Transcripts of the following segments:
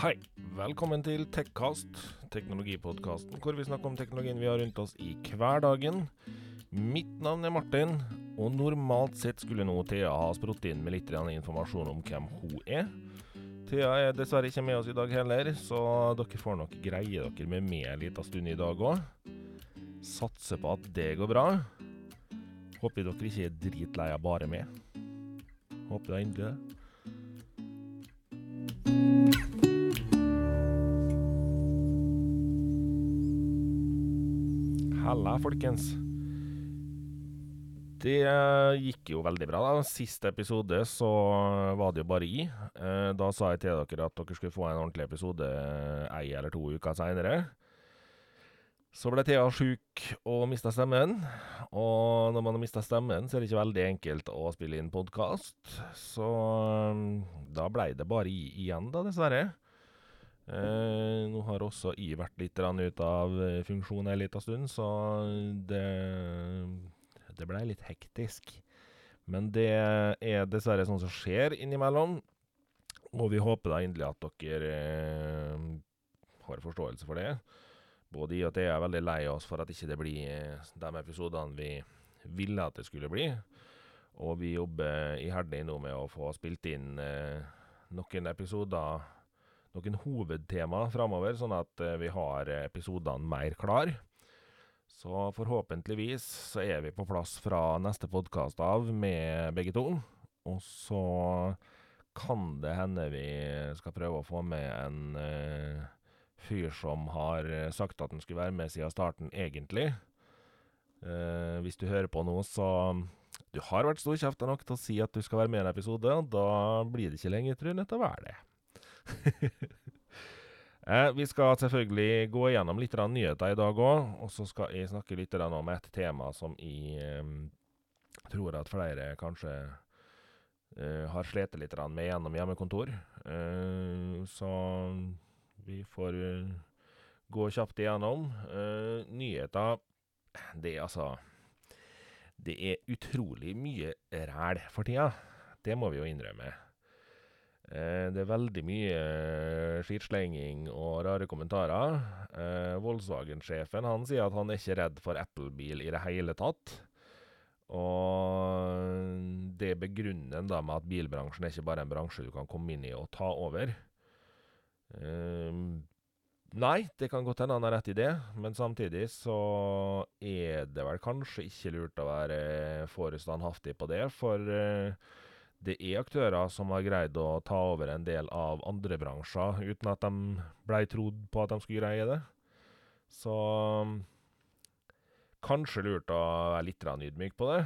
Hei, velkommen til Tekkast, teknologipodkasten hvor vi snakker om teknologien vi har rundt oss i hverdagen. Mitt navn er Martin, og normalt sett skulle nå Thea ha sprutt inn med litt informasjon om hvem hun er. Thea er dessverre ikke med oss i dag heller, så dere får nok greie dere med meg en liten stund i dag òg. Satser på at det går bra. Håper dere ikke er dritlei bare meg. Håper da inderlig det. Halla, folkens. Det gikk jo veldig bra. da. Siste episode så var det jo bare i. Eh, Da sa jeg til dere at dere skulle få en ordentlig episode ei eller to uker seinere. Så ble Thea sjuk og mista stemmen. Og når man har mista stemmen, så er det ikke veldig enkelt å spille inn podkast. Så da blei det bare i igjen, da, dessverre. Eh, nå har også jeg vært litt ut av eh, funksjon en liten stund, så det, det blei litt hektisk. Men det er dessverre sånn som skjer innimellom. Og vi håper da inderlig at dere eh, har forståelse for det. Både i og jeg er veldig lei oss for at ikke det blir eh, de episodene vi ville at det skulle bli. Og vi jobber iherdig nå med å få spilt inn eh, noen episoder, noen hovedtema framover, sånn at eh, vi har episodene mer klar. Så forhåpentligvis så er vi på plass fra neste podkast av med begge to. Og så kan det hende vi skal prøve å få med en uh, fyr som har eh, sagt at han skulle være med siden starten, egentlig. Uh, hvis du hører på nå, så Du har vært storkjefta nok til å si at du skal være med i en episode, og da blir det ikke lenger truende til å være det. eh, vi skal selvfølgelig gå igjennom litt nyheter i dag òg, og så skal jeg snakke litt om et tema som jeg eh, tror at flere kanskje eh, har slitt litt med gjennom hjemmekontor. Eh, så vi får uh, gå kjapt igjennom. Uh, nyheter Det er altså Det er utrolig mye ræl for tida. Det må vi jo innrømme. Uh, det er veldig mye skitslenging og rare kommentarer. Volkswagen-sjefen han sier at han er ikke redd for Apple-bil i det hele tatt. Og det begrunner han med at bilbransjen er ikke bare en bransje du kan komme inn i og ta over. Nei, det kan godt hende han har rett i det, men samtidig så er det vel kanskje ikke lurt å være for standhaftig på det, for det er aktører som har greid å ta over en del av andre bransjer uten at de blei trodd på at de skulle greie det. Så um, kanskje lurt å være litt ydmyk på det.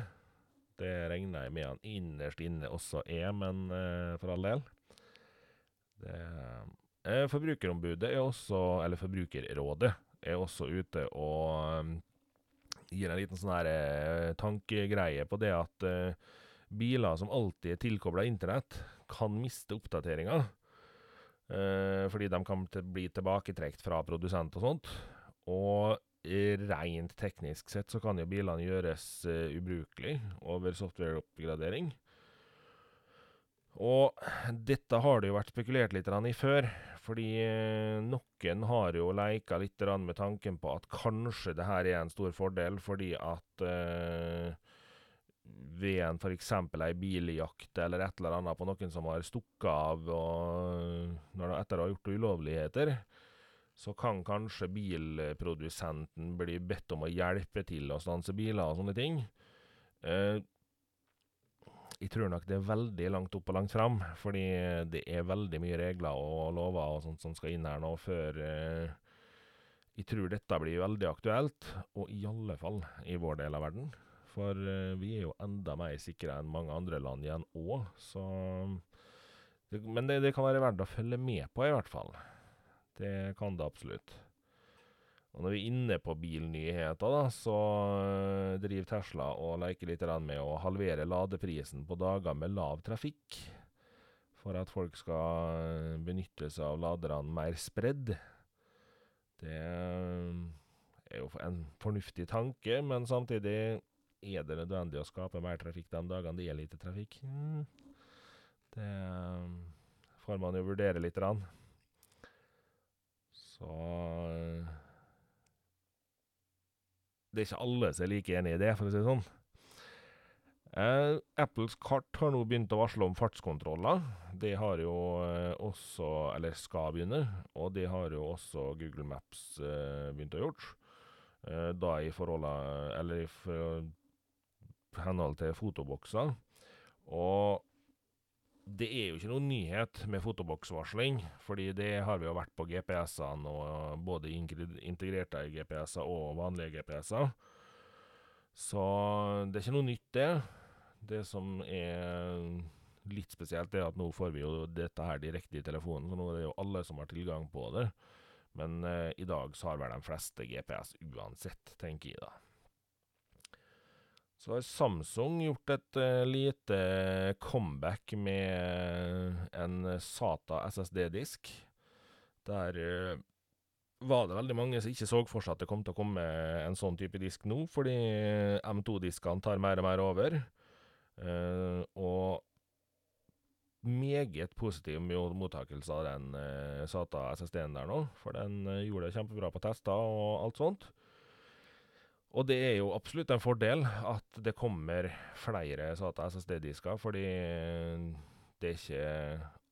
Det regner jeg med han innerst inne også er, men eh, for all del. Det Eh, forbrukerombudet er også, eller Forbrukerrådet, er også ute og um, gir en liten sånn her eh, tankegreie på det at eh, biler som alltid er tilkobla internett, kan miste oppdateringer. Eh, fordi de kan bli tilbaketrukket fra produsent og sånt. Og rent teknisk sett så kan jo bilene gjøres uh, ubrukelig over software-oppgradering. Og dette har det jo vært spekulert litt i før, fordi eh, noen har jo leika litt med tanken på at kanskje det her er en stor fordel, fordi at eh, ved en f.eks. ei biljakt eller et eller annet på noen som har stukket av og når de etter å ha gjort ulovligheter, så kan kanskje bilprodusenten bli bedt om å hjelpe til å stanse biler og sånne ting. Eh, jeg tror nok det er veldig langt opp og langt fram, fordi det er veldig mye regler og lover og sånt som skal inn her nå før eh, Jeg tror dette blir veldig aktuelt, og i alle fall i vår del av verden. For eh, vi er jo enda mer sikre enn mange andre land igjen òg, så det, Men det, det kan være verdt å følge med på, i hvert fall. Det kan det absolutt. Og når vi er inne på bilnyheter, da, så uh, driver Tesla og leker litt med å halvere ladeprisen på dager med lav trafikk. For at folk skal uh, benytte seg av laderne mer spredd. Det uh, er jo en fornuftig tanke, men samtidig er det nødvendig å skape mer trafikk de dagene det er lite trafikk. Mm. Det får man jo vurdere lite grann. Så eh, Det er ikke alle som er like enig i det, for å si det sånn. Eh, Apples kart har nå begynt å varsle om fartskontroller. Det har jo eh, også Eller skal begynne. Og det har jo også Google Maps eh, begynt å gjøre. Eh, da i forhold Eller i for, henhold til fotobokser. Og det er jo ikke noen nyhet med fotoboksvarsling, fordi det har vi jo vært på GPS-ene, og både integrerte GPS-er og vanlige GPS-er. Så det er ikke noe nytt, det. Det som er litt spesielt, er at nå får vi jo dette her direkte i telefonen, så nå er det jo alle som har tilgang på det. Men eh, i dag så har vel de fleste GPS uansett, tenker jeg da. Så har Samsung gjort et uh, lite comeback med en SATA SSD-disk. Der uh, var det veldig mange som ikke så for seg at det kom til å komme en sånn type disk nå, fordi M2-diskene tar mer og mer over. Uh, og meget positiv mottakelse av den SATA SSD-en der nå, for den gjorde det kjempebra på tester og alt sånt. Og det er jo absolutt en fordel at det kommer flere SATA SSD-disker, fordi det er ikke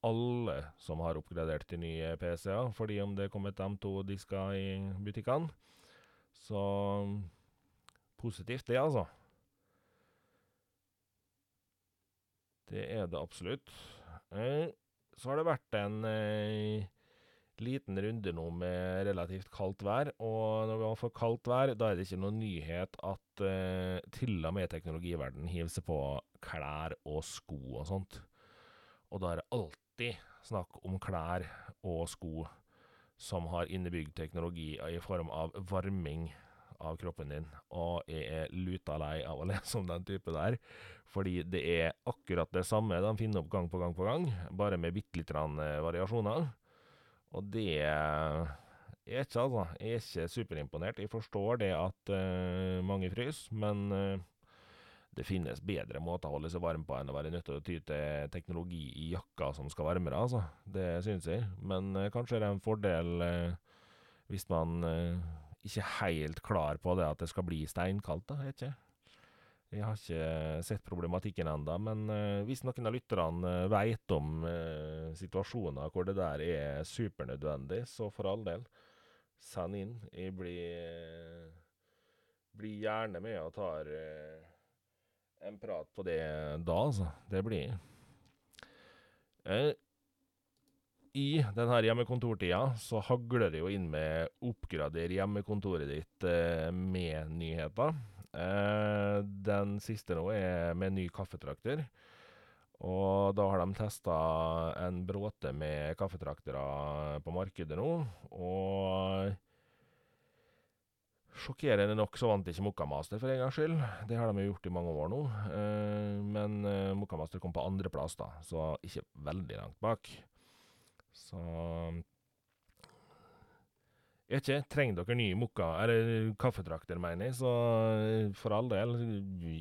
alle som har oppgradert til nye PC-er, fordi om det er kommet M2-disker i butikkene. Så positivt, det, altså. Det er det absolutt. Eh, så har det vært en eh, liten runde nå med relativt kaldt vær. Og når man får kaldt vær, da er det ikke noen nyhet at uh, til og med teknologiverdenen hiver seg på klær og sko og sånt. Og da er det alltid snakk om klær og sko som har innebygd teknologi i form av varming av kroppen din. Og jeg er luta lei av å lese om den type der, fordi det er akkurat det samme de finner opp gang på gang på gang, bare med bitte lite grann variasjoner. Og det er ikke, altså. Jeg er ikke superimponert. Jeg forstår det at uh, mange fryser, men uh, det finnes bedre måter å holde seg varm på enn å være nødt til å ty til teknologi i jakka som skal varme deg, altså. Det syns jeg. Men uh, kanskje det er en fordel hvis man ikke er helt klar på det at det skal bli steinkaldt, da. er ikke. Jeg har ikke sett problematikken enda, men uh, hvis noen av lytterne uh, veit om situasjoner hvor det der er supernødvendig, så for all del, send inn. Jeg blir, blir gjerne med og tar en prat på det da, altså. Det blir. I denne hjemmekontortida så hagler det jo inn med oppgrader hjemmekontoret ditt med nyheter. Eh, den siste nå er med ny kaffetrakter. Og da har de testa en bråte med kaffetraktere på markedet nå. Og sjokkerende nok så vant ikke Mokkamaster for en gangs skyld. Det har de jo gjort i mange år nå. Eh, men eh, Mokkamaster kom på andreplass, da, så ikke veldig langt bak. Så jeg vet ikke, trenger dere nye mokka, eller kaffetrakter, mener jeg, så eh, for all del,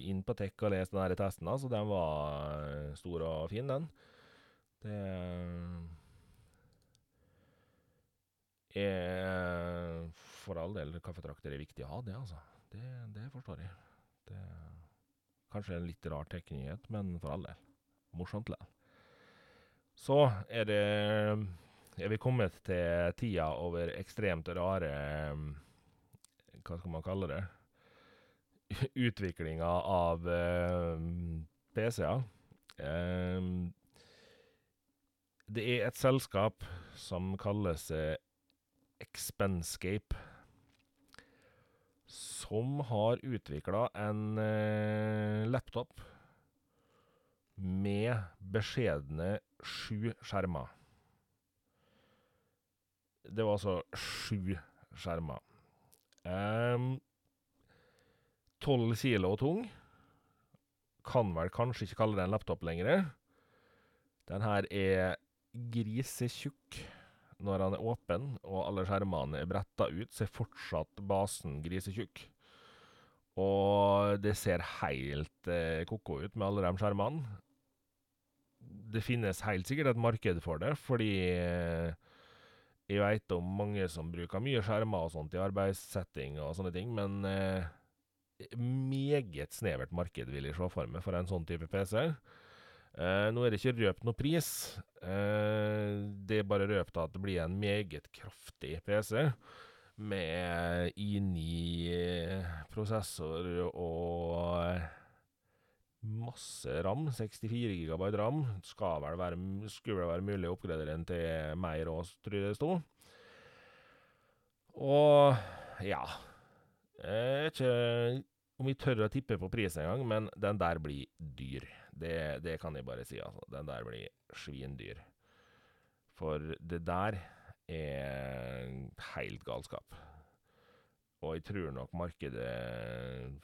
inn på Tek og les den testen, så den var eh, stor og fin, den. Det er For all del, kaffetrakter er viktig å ha, det, altså. Det, det forstår jeg. Det er kanskje en litt rar teknyhet, men for all del. Morsomt likevel. Så er det er vi kommet til tida over ekstremt rare Hva skal man kalle det? Utviklinga av uh, PC-er. Uh, det er et selskap som kalles uh, Expenscape, som har utvikla en uh, laptop med beskjedne sju skjermer. Det var altså sju skjermer. Tolv um, kilo tung. Kan vel kanskje ikke kalle det en laptop lenger. Den her er grisetjukk når han er åpen og alle skjermene er bretta ut, så er fortsatt basen grisetjukk. Og det ser helt eh, ko-ko ut med alle de skjermene. Det finnes helt sikkert et marked for det, fordi eh, Jeg veit om mange som bruker mye skjermer og sånt i arbeidssetting og sånne ting, men eh, meget snevert marked vil jeg se for meg for en sånn type PC. Eh, nå er det ikke røpt noe pris. Eh, det er bare røpt at det blir en meget kraftig PC. Med I9-prosessor og masse ram. 64 GB ram. Skal vel være, skulle vel være mulig å oppgradere den til mer òg, tror jeg det sto. Og ja Jeg vet ikke om vi tør å tippe på pris engang, men den der blir dyr. Det, det kan jeg bare si, altså. Den der blir svindyr. For det der er helt galskap. Og jeg tror nok markedet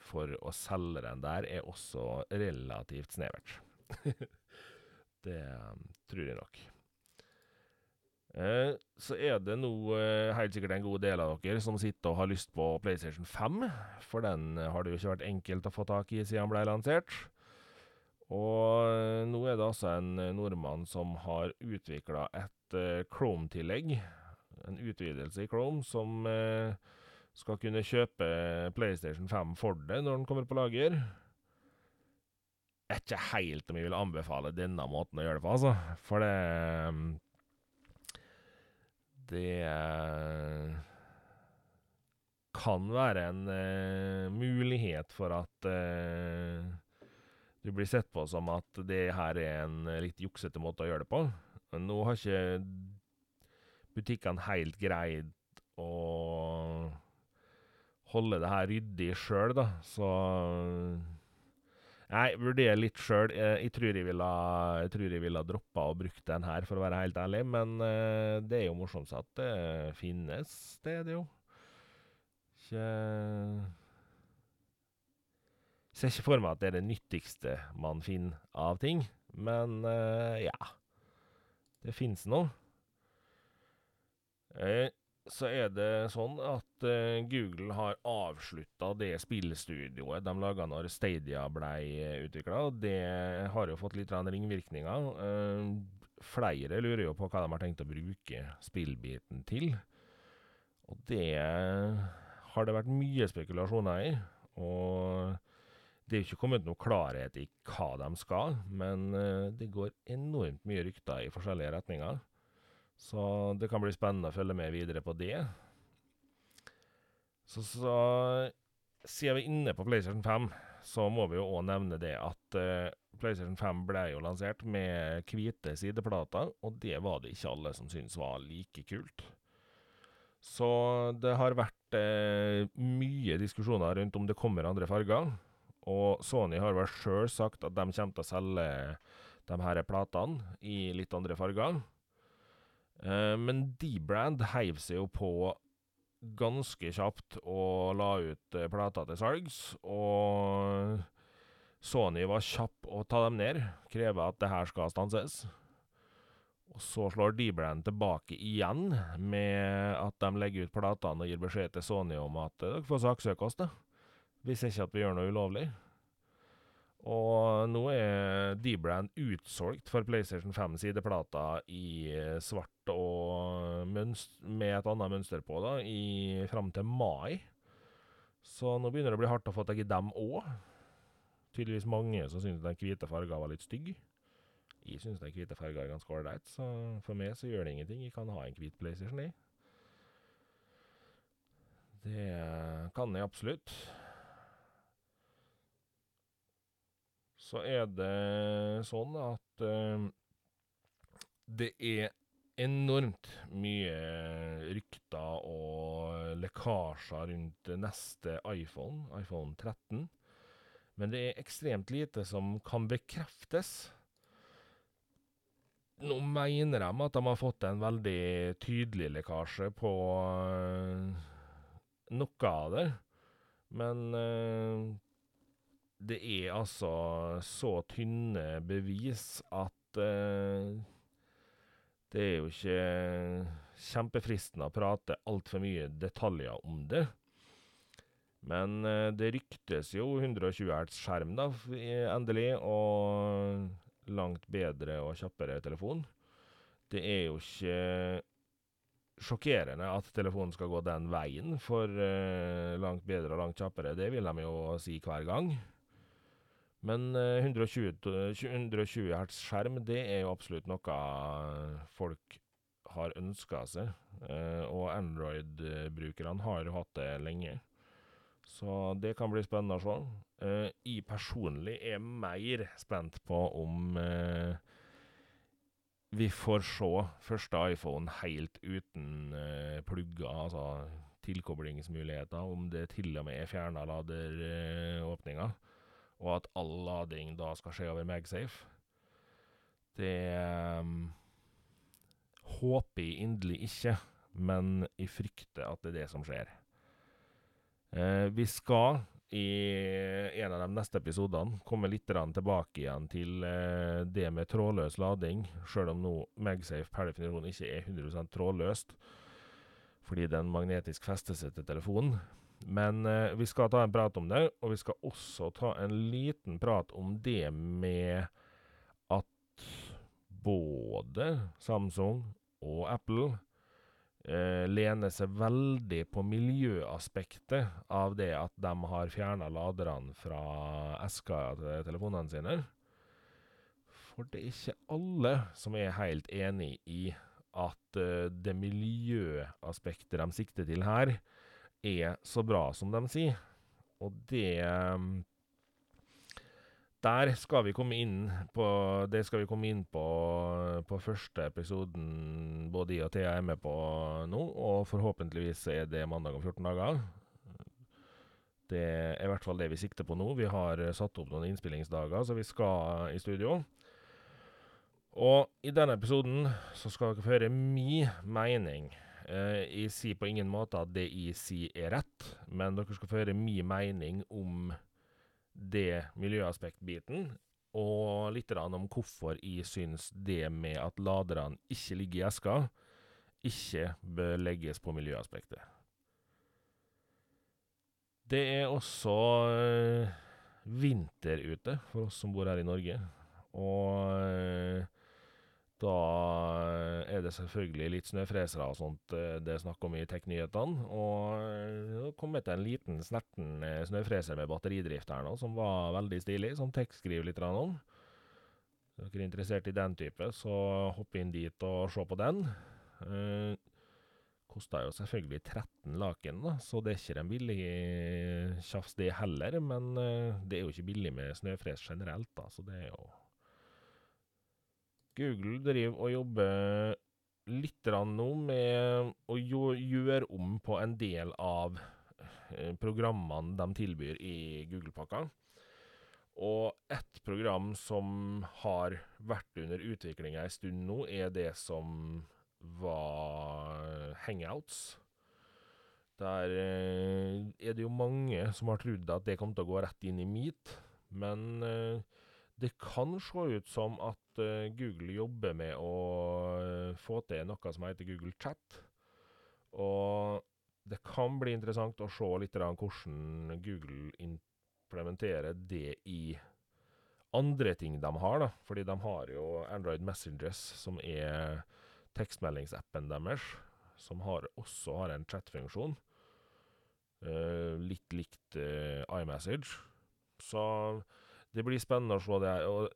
for å selge den der er også relativt snevert. det tror jeg nok. Eh, så er det nå eh, helt sikkert en god del av dere som sitter og har lyst på PlayStation 5. For den har det jo ikke vært enkelt å få tak i siden den ble lansert. Og eh, nå er det altså en nordmann som har utvikla et Chrome-tillegg. En utvidelse i Chrome som skal kunne kjøpe PlayStation 5 for det når den kommer på lager. Jeg er ikke helt om jeg vil anbefale denne måten å gjøre det på, altså. For det Det kan være en uh, mulighet for at uh, du blir sett på som at det her er en litt juksete måte å gjøre det på. Men Nå har ikke butikkene helt greid å holde det her ryddig sjøl, da, så Nei, vurderer litt sjøl. Eh, jeg tror jeg ville, jeg tror jeg ville droppa å bruke den her, for å være helt ærlig. Men uh, det er jo morsomt at det finnes, det er det jo. Ikke Ser ikke for meg at det er det nyttigste man finner av ting, men uh, ja. Det fins noe. Så er det sånn at uh, Google har avslutta det spillstudioet de laga når Stadia ble utvikla, og det har jo fått litt ringvirkninger. Uh, flere lurer jo på hva de har tenkt å bruke spillbiten til. Og det har det vært mye spekulasjoner i. Og det er jo ikke kommet noe klarhet i hva de skal, men uh, det går enormt mye rykter i forskjellige retninger. Så det kan bli spennende å følge med videre på det. Så, så siden vi er inne på PlayStation 5, så må vi jo òg nevne det at uh, PlayStation 5 ble jo lansert med hvite sideplater, og det var det ikke alle som syntes var like kult. Så det har vært uh, mye diskusjoner rundt om det kommer andre farger. Og Sony har vel sjøl sagt at de kommer til å selge de her platene i litt andre farger. Uh, men D-Brand heiv seg jo på ganske kjapt og la ut uh, plata til salgs. Og Sony var kjapp å ta dem ned, kreve at det her skal stanses. Og så slår D-Brand tilbake igjen med at de legger ut platene og gir beskjed til Sony om at dere får saksøke oss, da. Hvis ikke at vi gjør noe ulovlig. Og nå er D-Brand utsolgt for PlayStation 5-sideplater i eh, svart og med et annet mønster på, da, i, fram til mai. Så nå begynner det å bli hardt å få tak i dem òg. Tydeligvis mange som syns den hvite farga var litt stygg. Jeg syns den hvite farga er ganske ålreit, så for meg så gjør det ingenting. Jeg kan ha en hvit PlayStation, i. Det kan jeg absolutt. Så er det sånn at uh, det er enormt mye rykter og lekkasjer rundt neste iPhone, iPhone 13. Men det er ekstremt lite som kan bekreftes. Nå mener de at de har fått en veldig tydelig lekkasje på uh, noe av det. Men uh, det er altså så tynne bevis at uh, det er jo ikke kjempefristende å prate altfor mye detaljer om det. Men uh, det ryktes jo 120 Hz skjerm, da, endelig, og langt bedre og kjappere telefon. Det er jo ikke sjokkerende at telefonen skal gå den veien, for uh, langt bedre og langt kjappere. Det vil de jo si hver gang. Men uh, 120, 120 hertz skjerm, det er jo absolutt noe folk har ønska seg. Uh, og Android-brukerne har jo hatt det lenge. Så det kan bli spennende å se. Uh, jeg personlig er mer spent på om uh, vi får se første iPhone helt uten uh, plugger, altså tilkoblingsmuligheter. Om det til og med er fjerna laderåpninger, og at all lading da skal skje over Magsafe. Det um, håper jeg inderlig ikke, men jeg frykter at det er det som skjer. Uh, vi skal i en av de neste episodene komme litt tilbake igjen til uh, det med trådløs lading, sjøl om nå Magsafe per definisjon ikke er 100 trådløst, fordi den magnetisk fester seg til telefonen. Men eh, vi skal ta en prat om det, og vi skal også ta en liten prat om det med at både Samsung og Apple eh, lener seg veldig på miljøaspektet av det at de har fjerna laderne fra eska til telefonene sine. For det er ikke alle som er helt enig i at uh, det miljøaspektet de sikter til her, er så bra som de sier. Og det der skal vi komme inn på Det skal vi komme inn på på første episoden både jeg og Thea er med på nå, og forhåpentligvis er det mandag om 14 dager. Det er i hvert fall det vi sikter på nå. Vi har satt opp noen innspillingsdager, så vi skal i studio. Og i denne episoden så skal dere få høre min mening. Eh, jeg sier på ingen måte at det jeg sier er rett, men dere skal få høre min mening om det miljøaspektbiten, og litt om hvorfor jeg syns det med at laderne ikke ligger i eska, ikke bør legges på miljøaspektet. Det er også øh, vinter ute for oss som bor her i Norge, og øh, da er det selvfølgelig litt snøfresere og sånt eh, det er snakk om i Teknyhetene. Og eh, det kom etter en liten snerten eh, snøfreser med batteridrift her nå, som var veldig stilig, som Tek skriver litt om. Hvis dere er interessert i den type, så hopp inn dit og se på den. Eh, Kosta jo selvfølgelig 13 laken, da, så det er ikke en billig tjafs det heller. Men det er jo ikke billig med snøfres generelt, da, så det er jo Google driver og jobber litt nå med å gjøre om på en del av eh, programmene de tilbyr i Google-pakka. Og ett program som har vært under utvikling en stund nå, er det som var Hangouts. Der eh, er det jo mange som har trodd at det kom til å gå rett inn i Meet, men eh, det kan se ut som at uh, Google jobber med å uh, få til noe som heter Google Chat. Og det kan bli interessant å se litt hvordan Google implementerer det i andre ting de har. da. Fordi de har jo Android Messengers, som er tekstmeldingsappen deres, som har, også har en chatfunksjon. Uh, litt likt iMessage. Så det blir spennende å se det. Og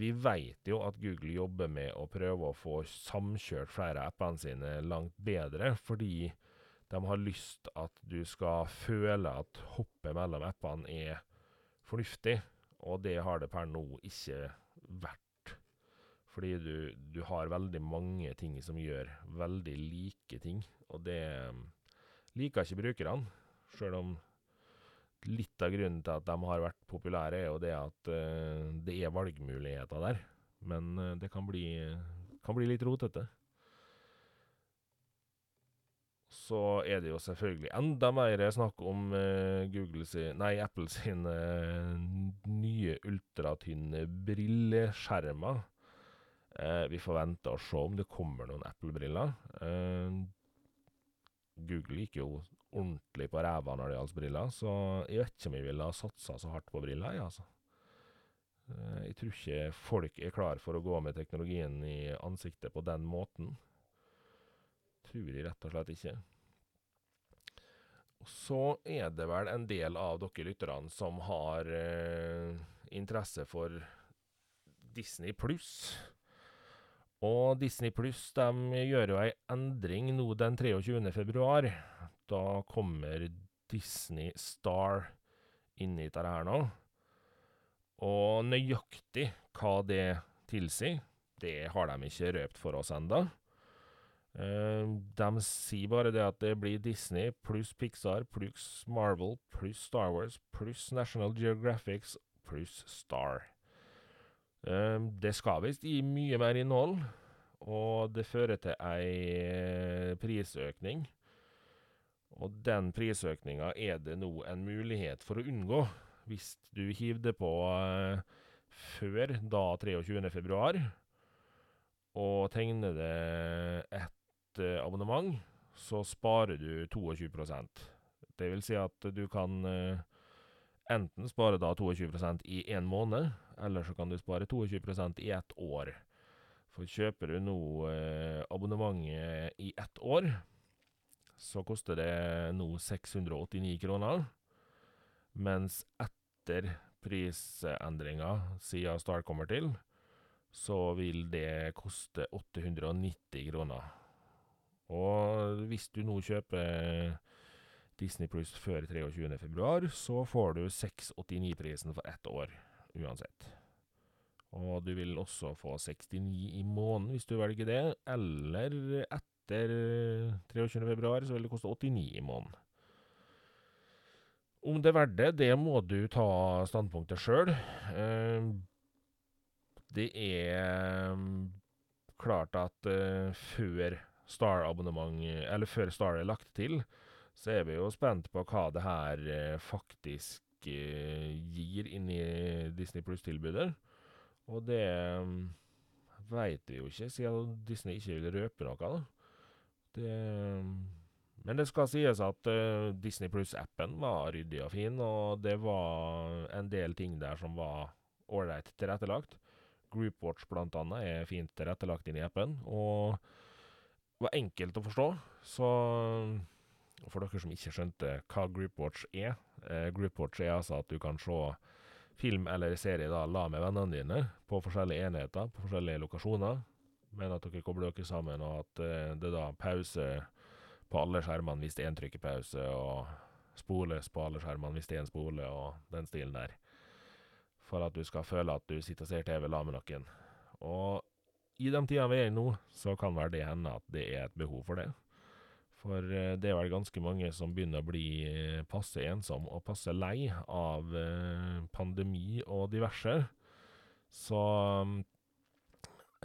vi vet jo at Google jobber med å prøve å få samkjørt flere av appene sine langt bedre, fordi de har lyst at du skal føle at hoppet mellom appene er fornuftig, og det har det per nå ikke vært. Fordi du, du har veldig mange ting som gjør veldig like ting, og det um, liker ikke brukerne, sjøl om Litt av grunnen til at de har vært populære, er jo det at uh, det er valgmuligheter der. Men uh, det kan bli, kan bli litt rotete. Så er det jo selvfølgelig enda mer snakk om uh, Google sin, nei, Apple sine nye ultratynne brilleskjermer. vi får vente og se om det kommer noen Apple-briller. Google gikk jo ordentlig på ræva når det gjaldt briller, så jeg vet ikke om jeg ville ha satsa så hardt på briller, jeg, altså. Eh, jeg tror ikke folk er klar for å gå med teknologien i ansiktet på den måten. tror jeg rett og slett ikke. Så er det vel en del av dere lytterne som har eh, interesse for Disney pluss. Og Disney pluss gjør jo ei endring nå den 23. februar. Da kommer Disney Star inn i dette her nå. Og nøyaktig hva det tilsier, det har de ikke røpt for oss enda. Uh, de sier bare det at det blir Disney pluss Pixar pluss Marvel pluss Star Wars pluss National Geographics pluss Star. Uh, det skal visst gi mye mer innhold, og det fører til ei prisøkning. Og den prisøkninga er det nå en mulighet for å unngå, hvis du hiver det på uh, før da 23. februar, og tegner det et uh, abonnement, så sparer du 22% Det vil si at du kan uh, enten spare da 22% i én måned, eller så kan du spare 22% i ett år. For kjøper du nå uh, abonnementet i ett år, så koster det nå 689 kroner. Mens etter prisendringa, siden Star kommer til, så vil det koste 890 kroner. Og hvis du nå kjøper Disney Pluss før 23. februar, så får du 689-prisen for ett år, uansett. Og du vil også få 69 i måneden hvis du velger det, eller etter 23. februar så vil det koste 89 i måneden. Om det er verdt det, det må du ta standpunktet sjøl. Eh, det er klart at eh, før Star-abonnement, eller før Star er lagt til, så er vi jo spent på hva det her eh, faktisk gir gir inni Disney Pluss-tilbudet. Og det um, veit vi jo ikke, siden Disney ikke vil røpe noe. da. Det, men det skal sies at uh, Disney Pluss-appen var ryddig og fin, og det var en del ting der som var ålreit tilrettelagt. Groupwatch blant annet er fint tilrettelagt inn i appen. og var enkelt å forstå. Så for dere som ikke skjønte hva Groupwatch er uh, Groupwatch er altså at du kan se film eller serie da, la med vennene dine på forskjellige enheter, på forskjellige lokasjoner. Men at dere kobler dere sammen, og at eh, det da pause på alle skjermene hvis det er en trykkepause, og spoles på alle skjermene hvis det er en spole, og den stilen der. For at du skal føle at du sitter og ser TV sammen med noen. Og i de tidene vi er i nå, så kan vel det hende at det er et behov for det. For eh, det er vel ganske mange som begynner å bli eh, passe ensom og passe lei av eh, pandemi og diverse. Så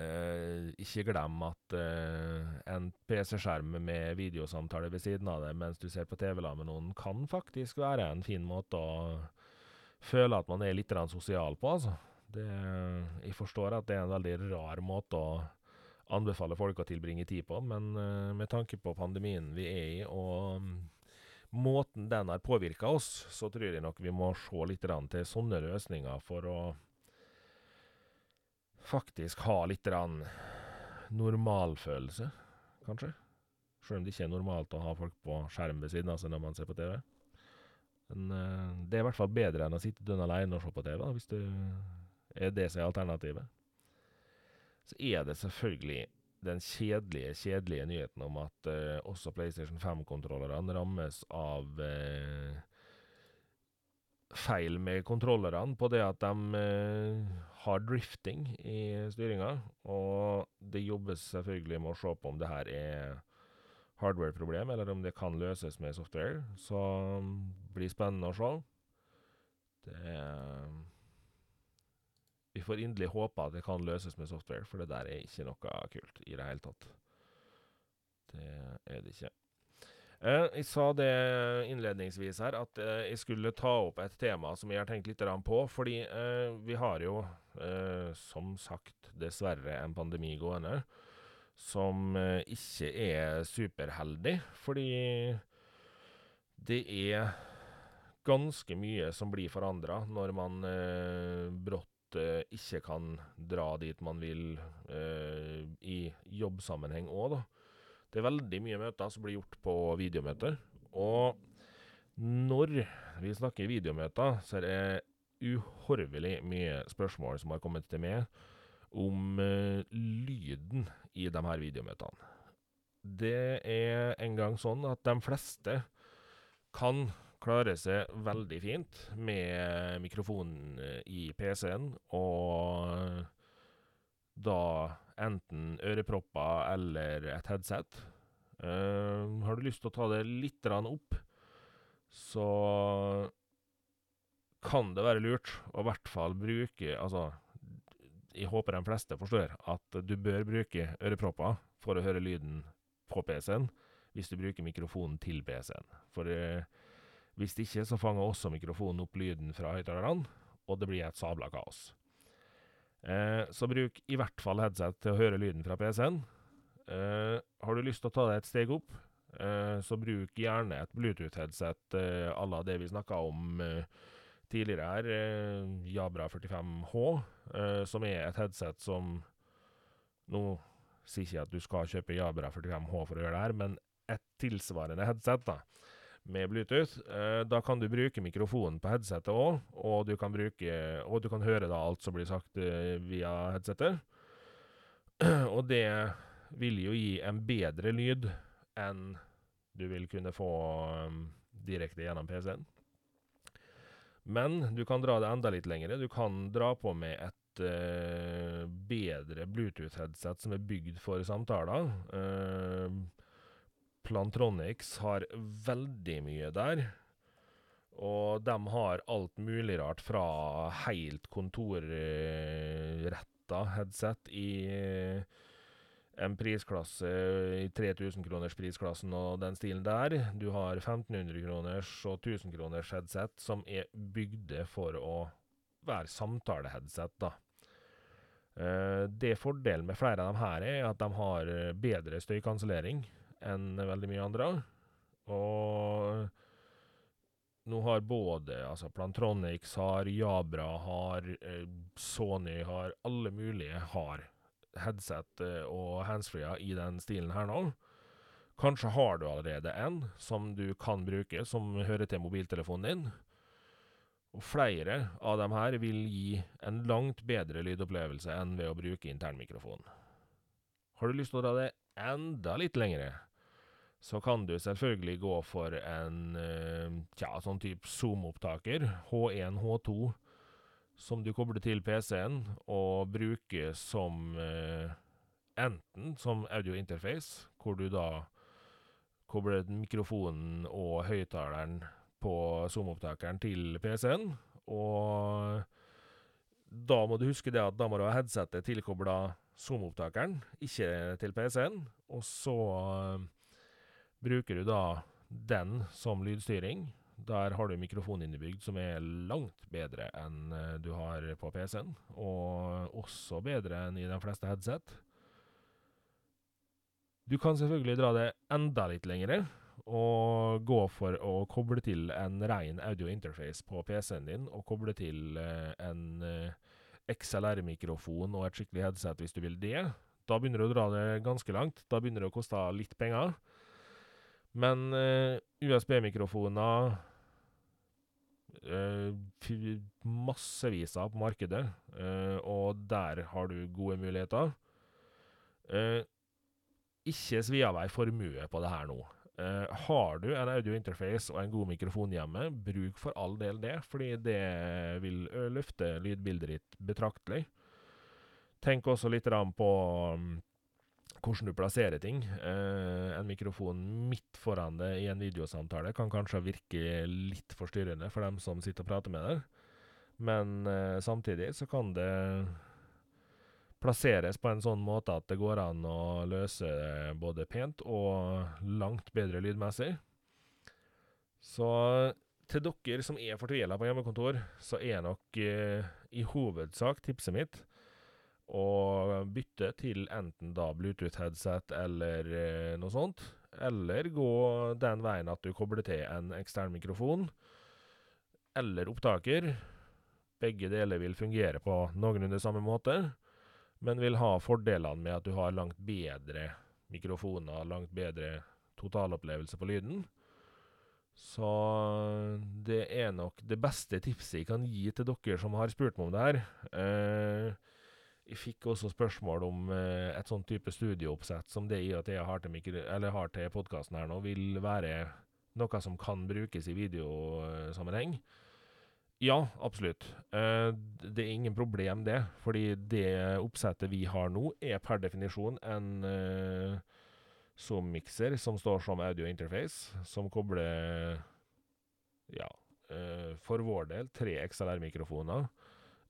eh, ikke glem at eh, en PC-skjerm med videosamtale ved siden av det mens du ser på TV-la med noen, kan faktisk være en fin måte å føle at man er litt sosial på, altså. Det, jeg forstår at det er en veldig rar måte å anbefale folk å tilbringe tid på, men uh, med tanke på pandemien vi er i, og um, måten den har påvirka oss, så tror jeg nok vi må se litt til sånne løsninger for å faktisk ha litt normalfølelse, kanskje. Selv om det ikke er normalt å ha folk på skjerm ved siden av seg når man ser på TV. Men uh, det er i hvert fall bedre enn å sitte dønn alene og se på TV, da, hvis det er det som er alternativet. Så er det selvfølgelig den kjedelige, kjedelige nyheten om at uh, også PlayStation 5-kontrollerne rammes av uh, feil med kontrollerne på det at de uh, har drifting i styringa. Og det jobbes selvfølgelig med å se på om det her er hardware-problem, eller om det kan løses med software. Så det blir spennende å se. Det er vi får inderlig håpe at det kan løses med software, for det der er ikke noe kult i det hele tatt. Det er det ikke. Eh, jeg sa det innledningsvis her, at eh, jeg skulle ta opp et tema som jeg har tenkt litt på. Fordi eh, vi har jo, som sagt, dessverre en pandemi gående som eh, ikke er superheldig. Fordi det er ganske mye som blir forandra når man eh, brått eh, ikke kan dra dit man vil eh, i jobbsammenheng òg, da. Det er veldig mye møter som blir gjort på videomøter. Og når vi snakker videomøter, så er det uhorvelig mye spørsmål som har kommet til meg om uh, lyden i de her videomøtene. Det er en gang sånn at de fleste kan klare seg veldig fint med mikrofonen i PC-en, og da enten ørepropper eller et headset. Uh, har du lyst til å ta det litt opp, så kan det være lurt å i hvert fall bruke Altså, jeg håper de fleste forstår at du bør bruke ørepropper for å høre lyden på PC-en, hvis du bruker mikrofonen til PC-en. For eh, hvis ikke, så fanger også mikrofonen opp lyden fra høyttalerne, og det blir et sabla kaos. Eh, så bruk i hvert fall headset til å høre lyden fra PC-en. Eh, har du lyst til å ta deg et steg opp, eh, så bruk gjerne et Bluetooth-headset eh, à la det vi snakka om eh, tidligere her, eh, Jabra 45H, eh, som er et headset som Nå sier ikke at du skal kjøpe Jabra 45H for å gjøre det her, men et tilsvarende headset, da med Bluetooth. Eh, da kan du bruke mikrofonen på headsetet òg, og, du kan og du kan høre da alt som blir sagt via headsetet. og det vil jo gi en bedre lyd enn du vil kunne få direkte gjennom PC-en. Men du kan dra det enda litt lengre. Du kan dra på med et uh, bedre Bluetooth-headset som er bygd for samtaler. Uh, Plantronics har veldig mye der. Og de har alt mulig rart fra helt kontorretta headset i en prisklasse i 3000 kroners prisklassen og den stilen der. Du har 1500 kroners og 1000 kroners headset som er bygde for å være samtaleheadset, da. Uh, det Fordelen med flere av dem her er at de har bedre støykansellering enn veldig mye andre. Og nå har både altså Plantronics har, Jabra har, eh, Sony har, alle mulige har headset eh, og handsfree i den stilen her nå. Kanskje har du allerede en som du kan bruke, som hører til mobiltelefonen din. Og flere av dem her vil gi en langt bedre lydopplevelse enn ved å bruke internmikrofon. Har du lyst til å dra det enda litt lengre, så kan du selvfølgelig gå for en uh, tja, sånn type Zoom-opptaker, H1, H2, som du kobler til PC-en og bruker som eh, enten som audio-interface, hvor du da kobler mikrofonen og høyttaleren på Zoom-opptakeren til PC-en, og da må du huske det at da må du ha headsetet tilkobla Zoom-opptakeren, ikke til PC-en, og så eh, Bruker du da den som lydstyring, der har du mikrofon innebygd som er langt bedre enn eh, du har på PC-en, og også bedre enn i de fleste headset. Du kan selvfølgelig dra det enda litt lengre, og gå for å koble til en ren audio interface på PC-en din, og koble til eh, en eh, XLR-mikrofon og et skikkelig headset hvis du vil det. Da begynner du å dra det ganske langt. Da begynner det å koste litt penger. Men uh, USB-mikrofoner uh, Massevis av på markedet, uh, og der har du gode muligheter. ikke svi av deg formue på det her nå. har du en audio interface og en god mikrofon hjemme, bruk for all del det, fordi det vil løfte lydbildet ditt betraktelig. Tenk også litt på um, hvordan du plasserer ting. Eh, en mikrofon midt foran deg i en videosamtale kan kanskje virke litt forstyrrende for dem som sitter og prater med deg, men eh, samtidig så kan det plasseres på en sånn måte at det går an å løse både pent og langt bedre lydmessig. Så til dere som er fortvila på hjemmekontor, så er nok eh, i hovedsak tipset mitt og bytte til enten da Bluetooth-headset eller eh, noe sånt. Eller gå den veien at du kobler til en ekstern mikrofon eller opptaker. Begge deler vil fungere på noenlunde samme måte, men vil ha fordelene med at du har langt bedre mikrofoner, langt bedre totalopplevelse på lyden. Så det er nok det beste tipset jeg kan gi til dere som har spurt meg om det her. Eh, jeg fikk også spørsmål om eh, et sånn type studieoppsett som det jeg har til, har til podkasten her nå, vil være noe som kan brukes i videosammenheng. Ja, absolutt. Eh, det er ingen problem, det. Fordi det oppsettet vi har nå, er per definisjon en eh, Zoom-mikser som står som audio interface, som kobler Ja, uh, for vår del tre XLR-mikrofoner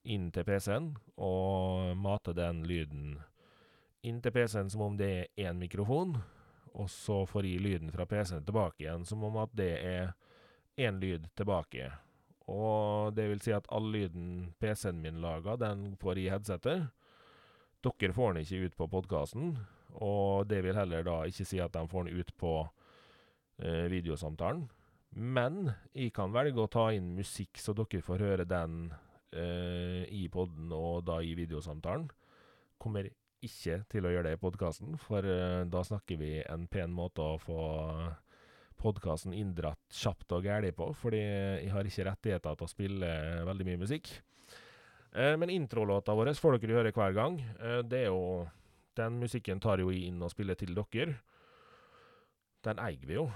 inn til PC-en, og mate den lyden inn til PC-en som om det er én mikrofon, og så får jeg lyden fra PC-en tilbake igjen som om at det er én lyd tilbake. Og det vil si at all lyden PC-en min lager, den får i headsetet. Dere får den ikke ut på podkasten, og det vil heller da ikke si at de får den ut på eh, videosamtalen. Men jeg kan velge å ta inn musikk, så dere får høre den i poden og da i videosamtalen. Kommer ikke til å gjøre det i podkasten, for eh, da snakker vi en pen måte å få podkasten inndratt kjapt og gæli på, fordi jeg har ikke rettigheter til å spille veldig mye musikk. Eh, men introlåta vår får dere høre hver gang. Eh, det er jo den musikken tar jo inn og spiller til dere. Den eier vi jo.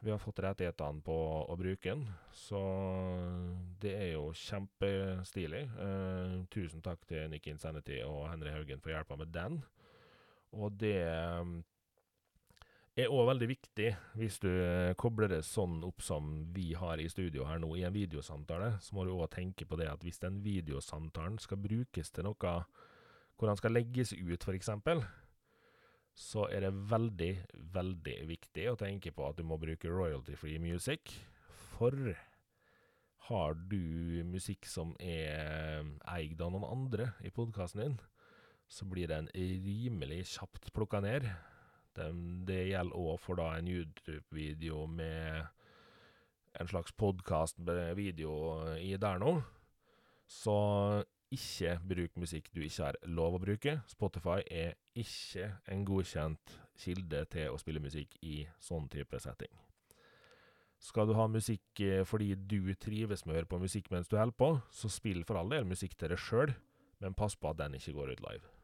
Vi har fått rettighetene på å bruke den, så det er jo kjempestilig. Uh, tusen takk til Nick Insanity og Henry Haugen for hjelpa med den. Og det um, er òg veldig viktig hvis du uh, kobler det sånn opp som vi har i studio her nå, i en videosamtale. Så må du òg tenke på det at hvis den videosamtalen skal brukes til noe hvor han skal legges ut, f.eks., så er det veldig, veldig viktig å tenke på at du må bruke royalty-free music. For har du musikk som er eid av noen andre i podkasten din, så blir den rimelig kjapt plukka ned. Det, det gjelder òg for da en YouTube-video med en slags podkast-video i der nå. Så ikke bruk musikk du ikke har lov å bruke. Spotify er ikke en godkjent kilde til å spille musikk i sånn type setting. Skal du ha musikk eh, fordi du trives med å høre på musikk mens du holder på, så spill for all del musikk til deg sjøl, men pass på at den ikke går ut live.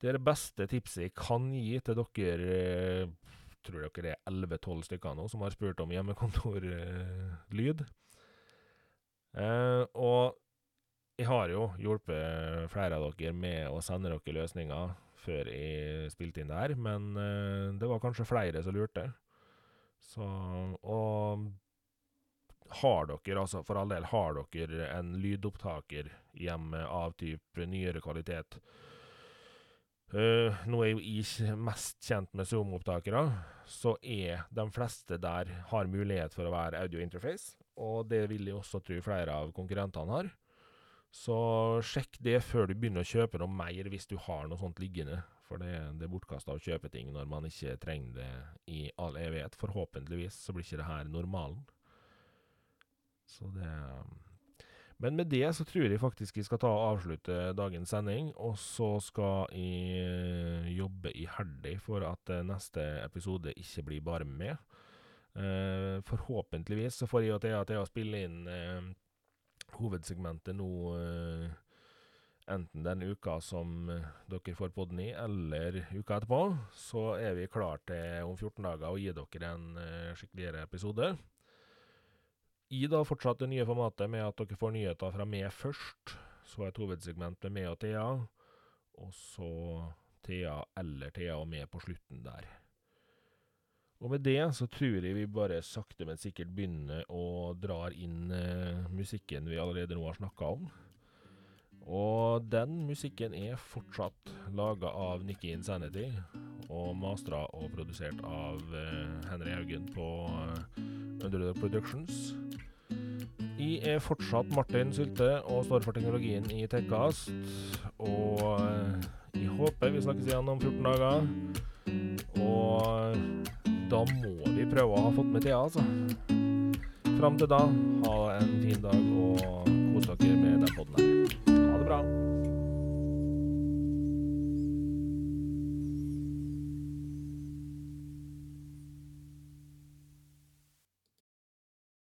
Det er det beste tipset jeg kan gi til dere eh, tror dere er 11-12 stykker nå som har spurt om hjemmekontorlyd. Eh, og jeg har jo hjulpet flere av dere med å sende dere løsninger før jeg spilte inn det her, men uh, det var kanskje flere som lurte. Så Og har dere, altså for all del, har dere en lydopptaker hjemme av type nyere kvalitet uh, Nå er jo jeg mest kjent med Zoom-opptakere, så er de fleste der har mulighet for å være audio interface, og det vil jeg også tro flere av konkurrentene har. Så sjekk det før du begynner å kjøpe noe mer, hvis du har noe sånt liggende. For det, det er bortkasta å kjøpe ting når man ikke trenger det i all evighet. Forhåpentligvis så blir ikke det her normalen. Så det Men med det så tror jeg faktisk jeg skal ta og avslutte dagens sending. Og så skal jeg eh, jobbe iherdig for at eh, neste episode ikke blir bare med. Uh, forhåpentligvis så får jeg og Thea til å spille inn hovedsegmentet nå eh, enten den uka som eh, dere får podden i, eller uka etterpå, så er vi klar til om 14 dager å gi dere en uh, skikkeligere episode. I da fortsatt det nye formatet med at dere får nyheter fra meg først. Så et hovedsegment med meg og Thea, og så Thea eller Thea og meg på slutten der. Og med det så tror jeg vi bare sakte, men sikkert begynner å dra inn uh, musikken vi allerede nå har snakka om. Og den musikken er fortsatt laga av Nikki Insanity, og mastra og produsert av uh, Henry Haugen på uh, Underdog Productions. Jeg er fortsatt Martin Sylte og står for teknologien i Tekkast. Og jeg håper vi snakkes igjen om 14 dager. Og da må vi prøve å ha fått med Thea, altså. Fram til da, ha en fin dag og kos dere med den poden her. Ha det bra.